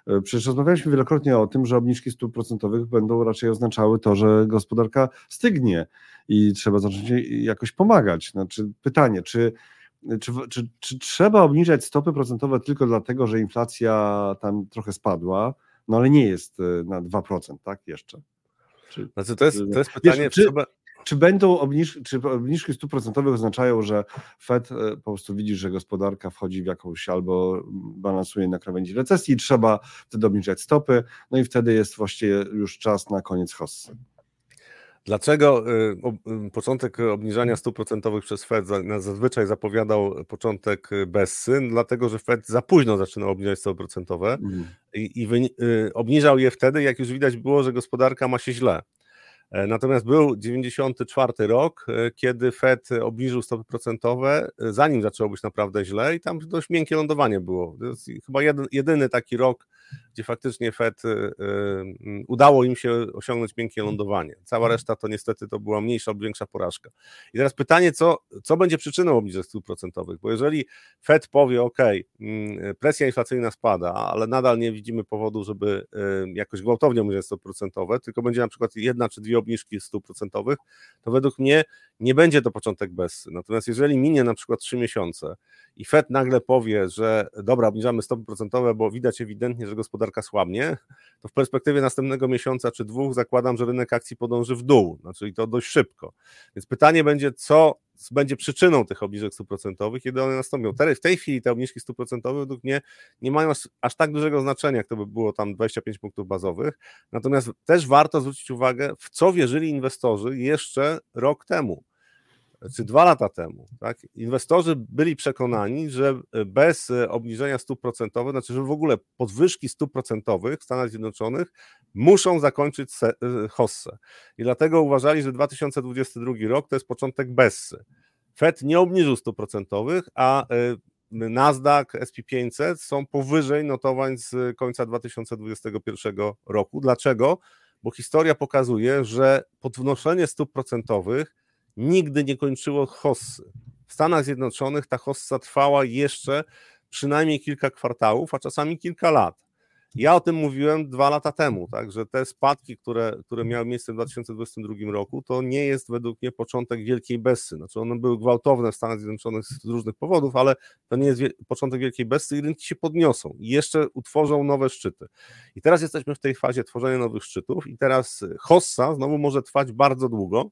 e, przecież rozmawialiśmy wielokrotnie o tym, że obniżki stóp procentowych będą raczej oznaczały to, że gospodarka stygnie i trzeba zacząć jakoś pomagać. Znaczy pytanie, czy czy, czy, czy trzeba obniżać stopy procentowe tylko dlatego, że inflacja tam trochę spadła? No ale nie jest e, na 2%, tak, jeszcze. Czy, znaczy to jest, to jest pytanie, wiesz, czy, trzeba... czy będą obniżki, czy obniżki stóp procentowych oznaczają, że Fed e, po prostu widzi, że gospodarka wchodzi w jakąś albo balansuje na krawędzi recesji, trzeba wtedy obniżać stopy, no i wtedy jest właściwie już czas na koniec hossy. Dlaczego y, y, początek obniżania stóp procentowych przez Fed zazwyczaj zapowiadał początek y, bezsy? Dlatego, że Fed za późno zaczynał obniżać stopy procentowe mm. i, i obniżał je wtedy, jak już widać było, że gospodarka ma się źle. E, natomiast był 94 rok, e, kiedy Fed obniżył stopy procentowe, e, zanim zaczęło być naprawdę źle i tam dość miękkie lądowanie było. To jest chyba jedyny taki rok, gdzie faktycznie Fed udało im się osiągnąć miękkie lądowanie. Cała mhm. reszta to niestety to była mniejsza lub większa porażka. I teraz pytanie, co, co będzie przyczyną obniżek stóp procentowych? Bo jeżeli Fed powie, OK, mm, presja inflacyjna spada, ale nadal nie widzimy powodu, żeby jakoś gwałtownie obniżać stopy procentowe, tylko będzie na przykład jedna czy dwie obniżki stóp procentowych, to według mnie nie będzie to początek bez. Natomiast jeżeli minie na przykład 3 miesiące i Fed nagle powie, że dobra, obniżamy stopy procentowe, bo widać ewidentnie, że gospodarka słabnie, to w perspektywie następnego miesiąca czy dwóch zakładam, że rynek akcji podąży w dół, znaczy i to dość szybko. Więc pytanie będzie, co będzie przyczyną tych obniżek stóp procentowych, kiedy one nastąpią. W tej chwili te obniżki stóp procentowych według mnie nie mają aż tak dużego znaczenia, jak to by było tam 25 punktów bazowych. Natomiast też warto zwrócić uwagę, w co wierzyli inwestorzy jeszcze rok temu czy dwa lata temu, tak, inwestorzy byli przekonani, że bez obniżenia stóp procentowych, znaczy, że w ogóle podwyżki stóp procentowych w Stanach Zjednoczonych muszą zakończyć hossę. I dlatego uważali, że 2022 rok to jest początek bessy. Fed nie obniżył stóp procentowych, a Nasdaq, SP500 są powyżej notowań z końca 2021 roku. Dlaczego? Bo historia pokazuje, że podnoszenie stóp procentowych nigdy nie kończyło hossy. W Stanach Zjednoczonych ta hossa trwała jeszcze przynajmniej kilka kwartałów, a czasami kilka lat. Ja o tym mówiłem dwa lata temu, tak, że te spadki, które, które miały miejsce w 2022 roku, to nie jest według mnie początek wielkiej bessy. Znaczy one były gwałtowne w Stanach Zjednoczonych z różnych powodów, ale to nie jest początek wielkiej bessy i rynki się podniosą i jeszcze utworzą nowe szczyty. I teraz jesteśmy w tej fazie tworzenia nowych szczytów i teraz hossa znowu może trwać bardzo długo,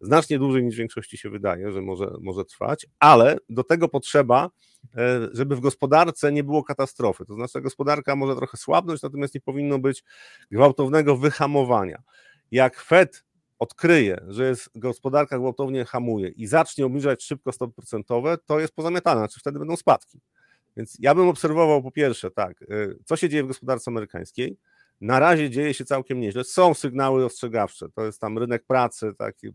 znacznie dłużej niż większości się wydaje, że może, może trwać, ale do tego potrzeba, e, żeby w gospodarce nie było katastrofy. To znaczy, gospodarka może trochę słabnąć, natomiast nie powinno być gwałtownego wyhamowania. Jak Fed odkryje, że jest gospodarka gwałtownie hamuje i zacznie obniżać szybko stopy procentowe, to jest pozamiatane, znaczy wtedy będą spadki. Więc ja bym obserwował po pierwsze, tak, e, co się dzieje w gospodarce amerykańskiej, na razie dzieje się całkiem nieźle. Są sygnały ostrzegawcze. To jest tam rynek pracy, tak, y, y,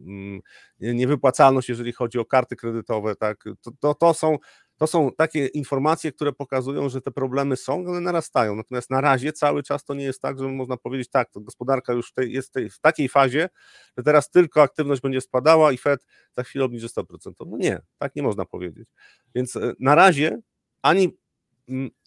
mm, niewypłacalność, jeżeli chodzi o karty kredytowe. Tak, to, to, to, są, to są takie informacje, które pokazują, że te problemy są, one narastają. Natomiast na razie cały czas to nie jest tak, że można powiedzieć, tak, to gospodarka już tej, jest tej, w takiej fazie, że teraz tylko aktywność będzie spadała i Fed za chwilę obniży 100%. No nie, tak nie można powiedzieć. Więc na razie ani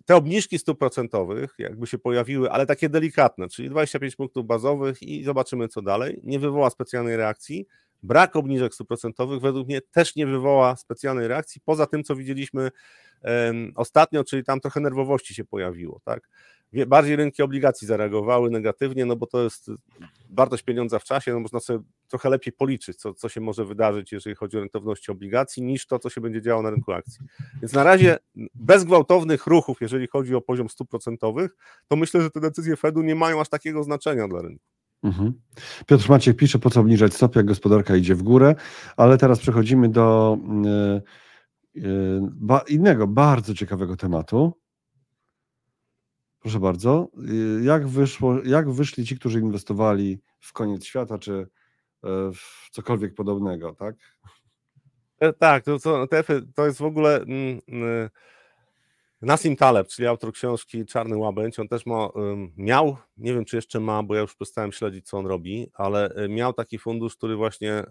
te obniżki stóp procentowych jakby się pojawiły, ale takie delikatne, czyli 25 punktów bazowych i zobaczymy co dalej, nie wywoła specjalnej reakcji. Brak obniżek stóp procentowych według mnie też nie wywoła specjalnej reakcji, poza tym co widzieliśmy ostatnio, czyli tam trochę nerwowości się pojawiło, tak? Bardziej rynki obligacji zareagowały negatywnie, no bo to jest wartość pieniądza w czasie, no można sobie trochę lepiej policzyć, co, co się może wydarzyć, jeżeli chodzi o rentowności obligacji, niż to, co się będzie działo na rynku akcji. Więc na razie bez gwałtownych ruchów, jeżeli chodzi o poziom stóp procentowych, to myślę, że te decyzje Fedu nie mają aż takiego znaczenia dla rynku. Mhm. Piotr Maciek pisze, po co obniżać stopy, jak gospodarka idzie w górę, ale teraz przechodzimy do yy, ba, innego, bardzo ciekawego tematu. Proszę bardzo. Y, jak, wyszło, jak wyszli ci, którzy inwestowali w koniec świata, czy e, w cokolwiek podobnego, tak? E, tak, to, to, to jest w ogóle mm, mm, Nassim Taleb, czyli autor książki Czarny Łabędź, on też ma, miał, nie wiem czy jeszcze ma, bo ja już przestałem śledzić co on robi, ale e, miał taki fundusz, który właśnie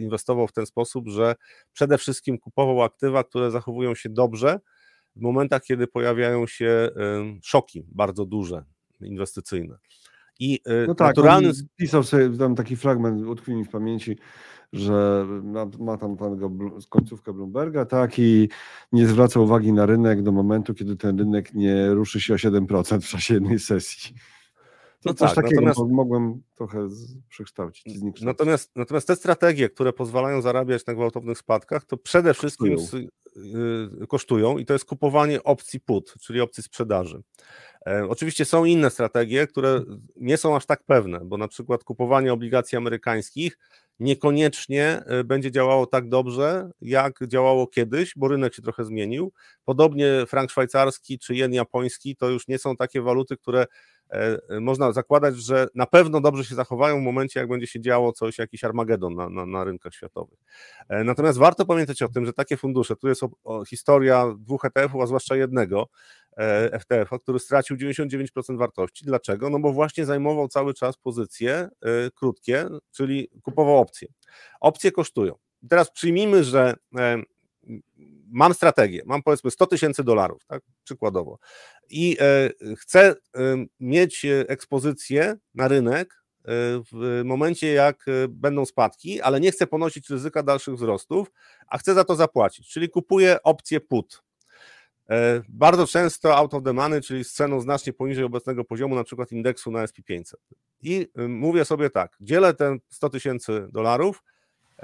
inwestował w ten sposób, że przede wszystkim kupował aktywa, które zachowują się dobrze, w momentach, kiedy pojawiają się szoki bardzo duże, inwestycyjne. I y, no tak, naturalny. Pisał sobie tam taki fragment, utkwił mi w pamięci, że ma, ma tam panego końcówkę Bloomberga, tak, i nie zwraca uwagi na rynek do momentu, kiedy ten rynek nie ruszy się o 7% w czasie jednej sesji. To no coś tak, takiego natomiast, mogłem trochę przekształcić. Natomiast, natomiast te strategie, które pozwalają zarabiać na gwałtownych spadkach, to przede wszystkim kosztują i to jest kupowanie opcji put, czyli opcji sprzedaży. E, oczywiście są inne strategie, które nie są aż tak pewne, bo na przykład kupowanie obligacji amerykańskich niekoniecznie e, będzie działało tak dobrze, jak działało kiedyś, bo rynek się trochę zmienił. Podobnie frank szwajcarski czy jen japoński to już nie są takie waluty, które można zakładać, że na pewno dobrze się zachowają w momencie, jak będzie się działo coś, jakiś Armagedon na, na, na rynkach światowych. E, natomiast warto pamiętać o tym, że takie fundusze, tu jest o, o historia dwóch ETF-ów, a zwłaszcza jednego FTF-a, który stracił 99% wartości. Dlaczego? No bo właśnie zajmował cały czas pozycje krótkie, czyli kupował opcje. Opcje kosztują. Teraz przyjmijmy, że mam strategię, mam powiedzmy 100 tysięcy dolarów, tak, przykładowo, i e, chcę e, mieć ekspozycję na rynek e, w momencie, jak będą spadki, ale nie chcę ponosić ryzyka dalszych wzrostów, a chcę za to zapłacić, czyli kupuję opcję put. Bardzo często out of the money, czyli z ceną znacznie poniżej obecnego poziomu, na przykład indeksu na SP500. I mówię sobie tak, dzielę ten 100 tysięcy dolarów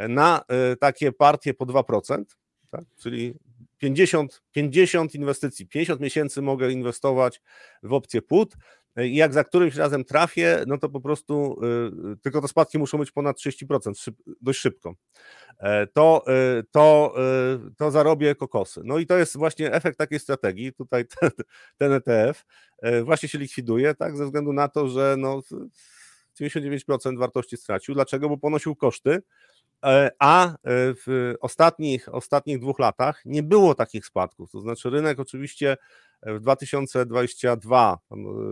na takie partie po 2%, tak? czyli 50, 50 inwestycji, 50 miesięcy mogę inwestować w opcję put i jak za którymś razem trafię, no to po prostu y, tylko te spadki muszą być ponad 30% szyb, dość szybko. E, to, y, to, y, to zarobię kokosy. No i to jest właśnie efekt takiej strategii. Tutaj ten, ten ETF e, właśnie się likwiduje, tak, ze względu na to, że no 99% wartości stracił. Dlaczego? Bo ponosił koszty a w ostatnich, ostatnich dwóch latach nie było takich spadków. To znaczy, rynek oczywiście w 2022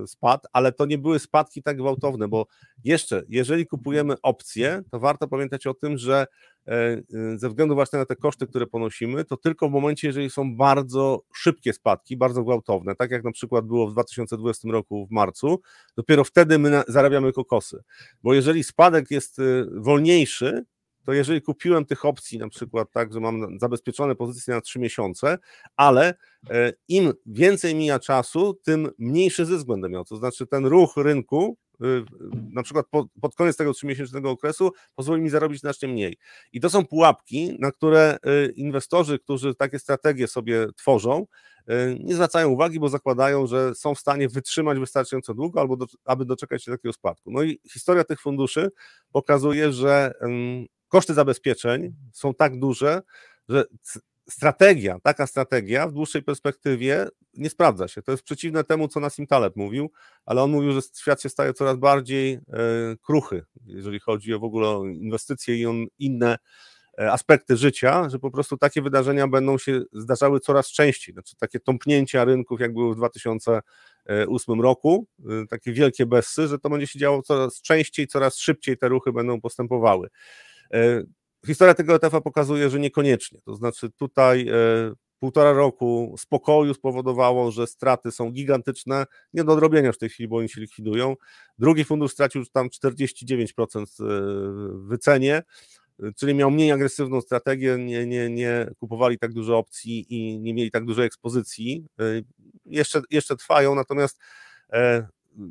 spadł, ale to nie były spadki tak gwałtowne, bo jeszcze, jeżeli kupujemy opcje, to warto pamiętać o tym, że e, ze względu właśnie na te koszty, które ponosimy, to tylko w momencie, jeżeli są bardzo szybkie spadki, bardzo gwałtowne, tak jak na przykład było w 2020 roku w marcu, dopiero wtedy my zarabiamy kokosy. Bo jeżeli spadek jest e, wolniejszy, to jeżeli kupiłem tych opcji, na przykład tak, że mam zabezpieczone pozycje na 3 miesiące, ale e, im więcej mija czasu, tym mniejszy zysk będę miał. To znaczy ten ruch rynku, e, na przykład pod koniec tego 3-miesięcznego okresu, pozwoli mi zarobić znacznie mniej. I to są pułapki, na które e, inwestorzy, którzy takie strategie sobie tworzą, nie zwracają uwagi, bo zakładają, że są w stanie wytrzymać wystarczająco długo, albo do, aby doczekać się takiego spadku. No i historia tych funduszy pokazuje, że koszty zabezpieczeń są tak duże, że strategia, taka strategia w dłuższej perspektywie nie sprawdza się. To jest przeciwne temu, co Nassim Taleb mówił, ale on mówił, że świat się staje coraz bardziej e, kruchy, jeżeli chodzi o w ogóle inwestycje i inne e, aspekty życia, że po prostu takie wydarzenia będą się zdarzały coraz częściej. Znaczy takie tąpnięcia rynków, jak były w 2008 roku, e, takie wielkie bessy, że to będzie się działo coraz częściej, coraz szybciej te ruchy będą postępowały. E, historia tego ETF-a pokazuje, że niekoniecznie. To znaczy tutaj e, półtora roku spokoju spowodowało, że straty są gigantyczne, nie do odrobienia w tej chwili, bo oni się likwidują. Drugi fundusz stracił tam 49% e, w wycenie, czyli miał mniej agresywną strategię, nie, nie, nie kupowali tak dużo opcji i nie mieli tak dużej ekspozycji. Jeszcze, jeszcze trwają, natomiast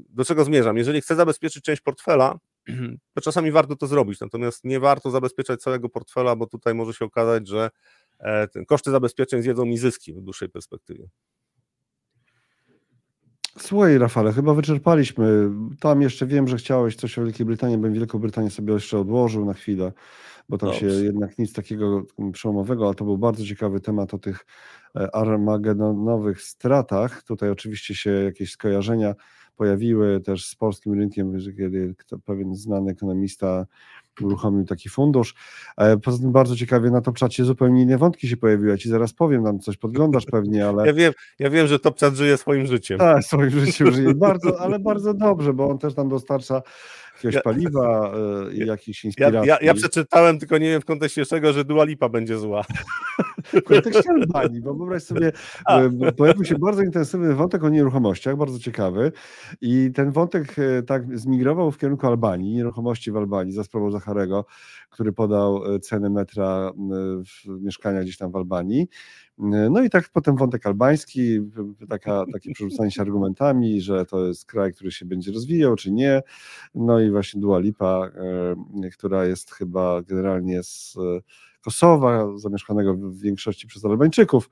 do czego zmierzam? Jeżeli chcę zabezpieczyć część portfela, to czasami warto to zrobić, natomiast nie warto zabezpieczać całego portfela, bo tutaj może się okazać, że e, koszty zabezpieczeń zjedzą mi zyski w dłuższej perspektywie. Słuchaj, Rafale, chyba wyczerpaliśmy. Tam jeszcze wiem, że chciałeś coś o Wielkiej Brytanii, bym Wielką Brytanię sobie jeszcze odłożył na chwilę, bo tam Dobrze. się jednak nic takiego przełomowego, ale to był bardzo ciekawy temat o tych e, armagedonowych stratach. Tutaj oczywiście się jakieś skojarzenia pojawiły też z polskim rynkiem, kiedy pewien znany ekonomista uruchomił taki fundusz. E, poza tym bardzo ciekawie na czacie zupełnie inne wątki się pojawiły. Ja ci zaraz powiem, tam coś podglądasz pewnie, ale... Ja wiem, ja wiem że Topchat żyje swoim życiem. Tak, swoim życiem żyje, bardzo, ale bardzo dobrze, bo on też tam dostarcza jakiegoś ja, paliwa e, i jakichś inspiracji. Ja, ja, ja, przeczytałem, tylko nie wiem w kontekście czego, że Dua Lipa będzie zła. w kontekście Albanii, bo wyobraź sobie, e, pojawił się bardzo intensywny wątek o nieruchomościach, bardzo ciekawy i ten wątek e, tak zmigrował w kierunku Albanii, nieruchomości w Albanii za sprawą Zacharego, który podał cenę metra w mieszkaniach gdzieś tam w Albanii. No i tak potem wątek albański, taka, takie przerzucanie się argumentami, że to jest kraj, który się będzie rozwijał, czy nie. No i właśnie Dua Lipa, e, która jest chyba generalnie z Kosowa, zamieszkanego w większości przez Albańczyków,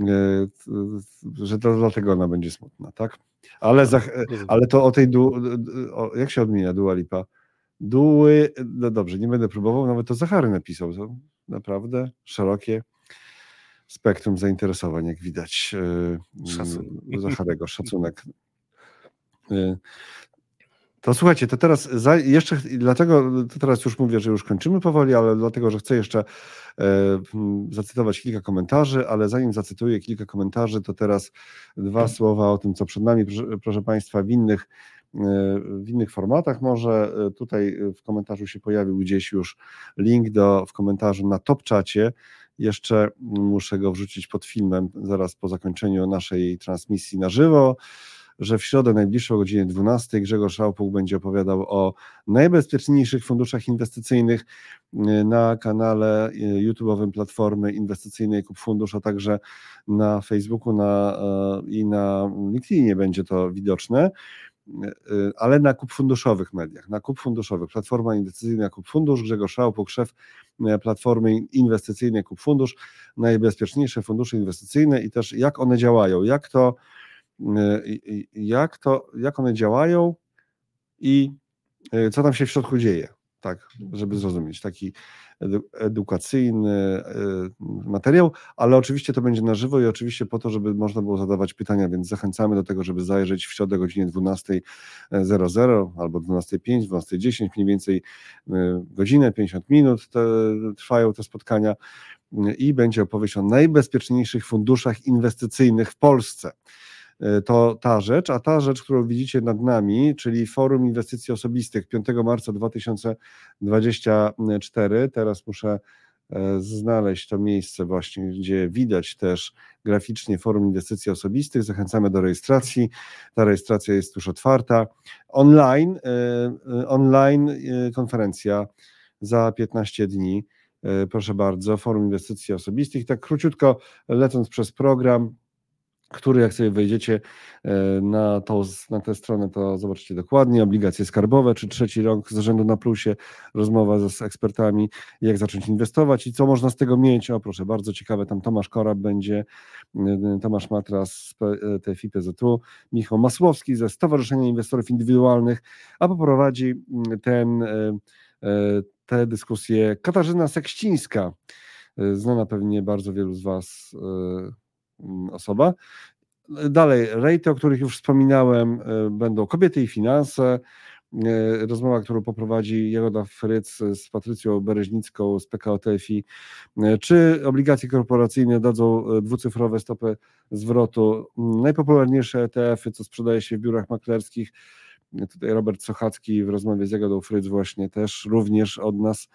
e, że to dlatego ona będzie smutna, tak? Ale, za, ale to o tej, du, o, jak się odmienia Dua Lipa? Duły, no dobrze, nie będę próbował, nawet to Zachary napisał, to naprawdę szerokie spektrum zainteresowań, jak widać. E, Szacunek. Zacharego, szacunek. E, to słuchajcie, to teraz za, jeszcze, dlatego to teraz już mówię, że już kończymy powoli, ale dlatego, że chcę jeszcze e, zacytować kilka komentarzy, ale zanim zacytuję kilka komentarzy, to teraz dwa słowa o tym, co przed nami, proszę, proszę Państwa, w innych, w innych formatach. Może tutaj w komentarzu się pojawił gdzieś już link do, w komentarzu na top czacie jeszcze muszę go wrzucić pod filmem zaraz po zakończeniu naszej transmisji na żywo, że w środę najbliższą o godzinie 12 Grzegorz Szałpuk będzie opowiadał o najbezpieczniejszych funduszach inwestycyjnych na kanale YouTube'owym Platformy Inwestycyjnej Kup Fundusz, a także na Facebooku na, i na LinkedInie będzie to widoczne. Y, y, ale na kup funduszowych mediach, na kup funduszowych, Platforma Inwestycyjna Kup Fundusz, Grzegorz Szałpuk, szef y, Platformy Inwestycyjnej Kup Fundusz, najbezpieczniejsze fundusze inwestycyjne i też jak one działają, jak to, jak to, jak one działają i co tam się w środku dzieje. Tak, żeby zrozumieć, taki edukacyjny materiał, ale oczywiście to będzie na żywo i oczywiście po to, żeby można było zadawać pytania, więc zachęcamy do tego, żeby zajrzeć w środę o godzinie 12.00 albo 12.05, 12.10, mniej więcej godzinę, 50 minut te, trwają te spotkania i będzie opowieść o najbezpieczniejszych funduszach inwestycyjnych w Polsce. E, to ta rzecz, a ta rzecz, którą widzicie nad nami, czyli Forum Inwestycji Osobistych 5 marca 2024. Teraz muszę e, znaleźć to miejsce właśnie, gdzie widać też graficznie Forum Inwestycji Osobistych. Zachęcamy do rejestracji. Ta rejestracja jest już otwarta. Online, e, online konferencja za 15 dni. Proszę bardzo, Forum Inwestycji Osobistych. Tak króciutko lecąc przez program, który jak sobie wejdziecie e, na, to, na tę stronę, to zobaczycie dokładnie, obligacje skarbowe, czy trzeci rok z rzędu na plusie, rozmowa z ekspertami, jak zacząć inwestować i co można z tego mieć. O proszę, bardzo ciekawe, tam Tomasz Korab będzie, e, Tomasz Matras z e, TFI-PZU, Michał Masłowski ze Stowarzyszenia Inwestorów Indywidualnych, a poprowadzi ten, tę dyskusję Katarzyna Sekścińska, znana pewnie bardzo wielu z Was Mm, osoba. Dalej, rejty, o których już wspominałem, e, będą kobiety i finanse. E, rozmowa, którą poprowadzi Jagoda Fryc z Patrycją Bereźnicką z PKO TFI. E, czy obligacje korporacyjne dadzą dwucyfrowe stopy zwrotu? Mm, najpopularniejsze ETF-y, co sprzedaje się w biurach maklerskich, Tutaj Robert Sochacki w rozmowie z Jagodą Fryc właśnie też również od nas.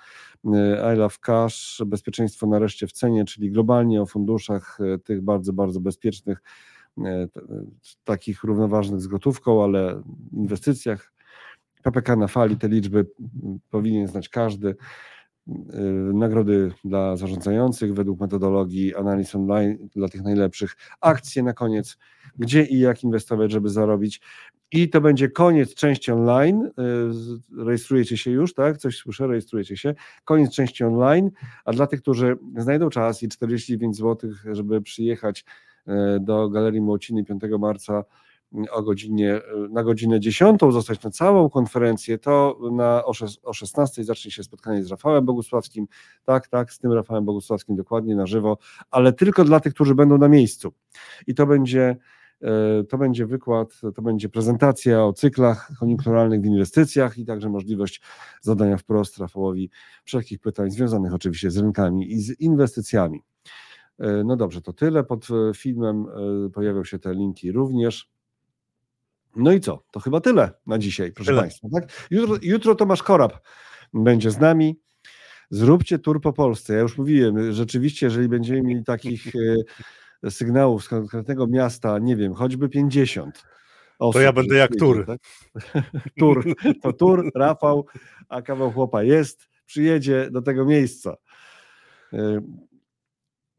E, I love cash, bezpieczeństwo nareszcie w cenie, czyli globalnie o funduszach e, tych bardzo, bardzo bezpiecznych, e, takich równoważnych z gotówką, ale inwestycjach. PPK na fali, te liczby powinien znać każdy. Nagrody dla zarządzających według metodologii analiz online dla tych najlepszych. Akcje na koniec, gdzie i jak inwestować, żeby zarobić. I to będzie koniec części online. Y, rejestrujecie się już, tak? Coś słyszę, rejestrujecie się. Koniec części online. A dla tych, którzy znajdą czas i 49 zł, żeby przyjechać y, do Galerii Młociny 5 marca y, o godzinie, na godzinę 10, zostać na całą konferencję, to na, o 16 zacznie się spotkanie z Rafałem Bogusławskim. Tak, tak, z tym Rafałem Bogusławskim dokładnie na żywo, ale tylko dla tych, którzy będą na miejscu. I to będzie to będzie wykład, to będzie prezentacja o cyklach koniunkturalnych w inwestycjach i także możliwość zadania wprost Rafałowi wszelkich pytań związanych oczywiście z rynkami i z inwestycjami. E, no dobrze, to tyle. Pod e, filmem pojawią się te linki również. No i co? To chyba tyle na dzisiaj, proszę tyle. Państwa. Tak? Jutro, jutro Tomasz Korab będzie z nami. Zróbcie tur po Polsce. Ja już mówiłem, rzeczywiście, jeżeli będziemy mieli takich sygnałów z konkretnego miasta, nie wiem, choćby 50. Osób, to ja będę jak tur. Tak? tur. To tur, Rafał, a kawał chłopa jest, przyjedzie do tego miejsca.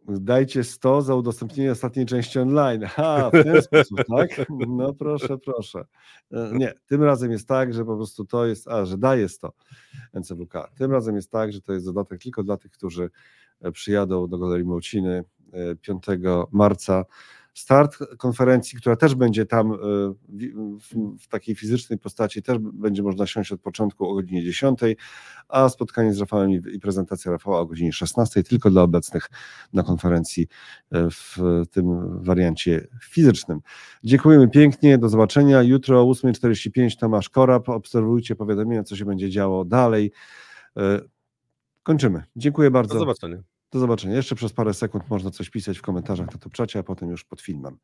Dajcie 100 za udostępnienie ostatniej części online. Ha, w ten sposób, tak? No proszę, proszę. E, nie, tym razem jest tak, że po prostu to jest, a, że daje 100 NCWK. Tym razem jest tak, że to jest dodatek tylko dla tych, którzy e, przyjadą do Galerii Małciny 5 marca start konferencji, która też będzie tam e, w, takiej fizycznej postaci, też będzie można siąść od początku o godzinie 10, a spotkanie z Rafałem i, i prezentacja Rafała o godzinie 16, tylko dla obecnych na konferencji e, w tym wariancie fizycznym. Dziękujemy pięknie, do zobaczenia. Jutro o 8.45 Tomasz Korab, obserwujcie powiadomienia, co się będzie działo dalej. E, kończymy. Dziękuję bardzo. Do zobaczenia. Do zobaczenia. Jeszcze przez parę sekund można coś pisać w komentarzach na to czacie, a potem już pod filmem.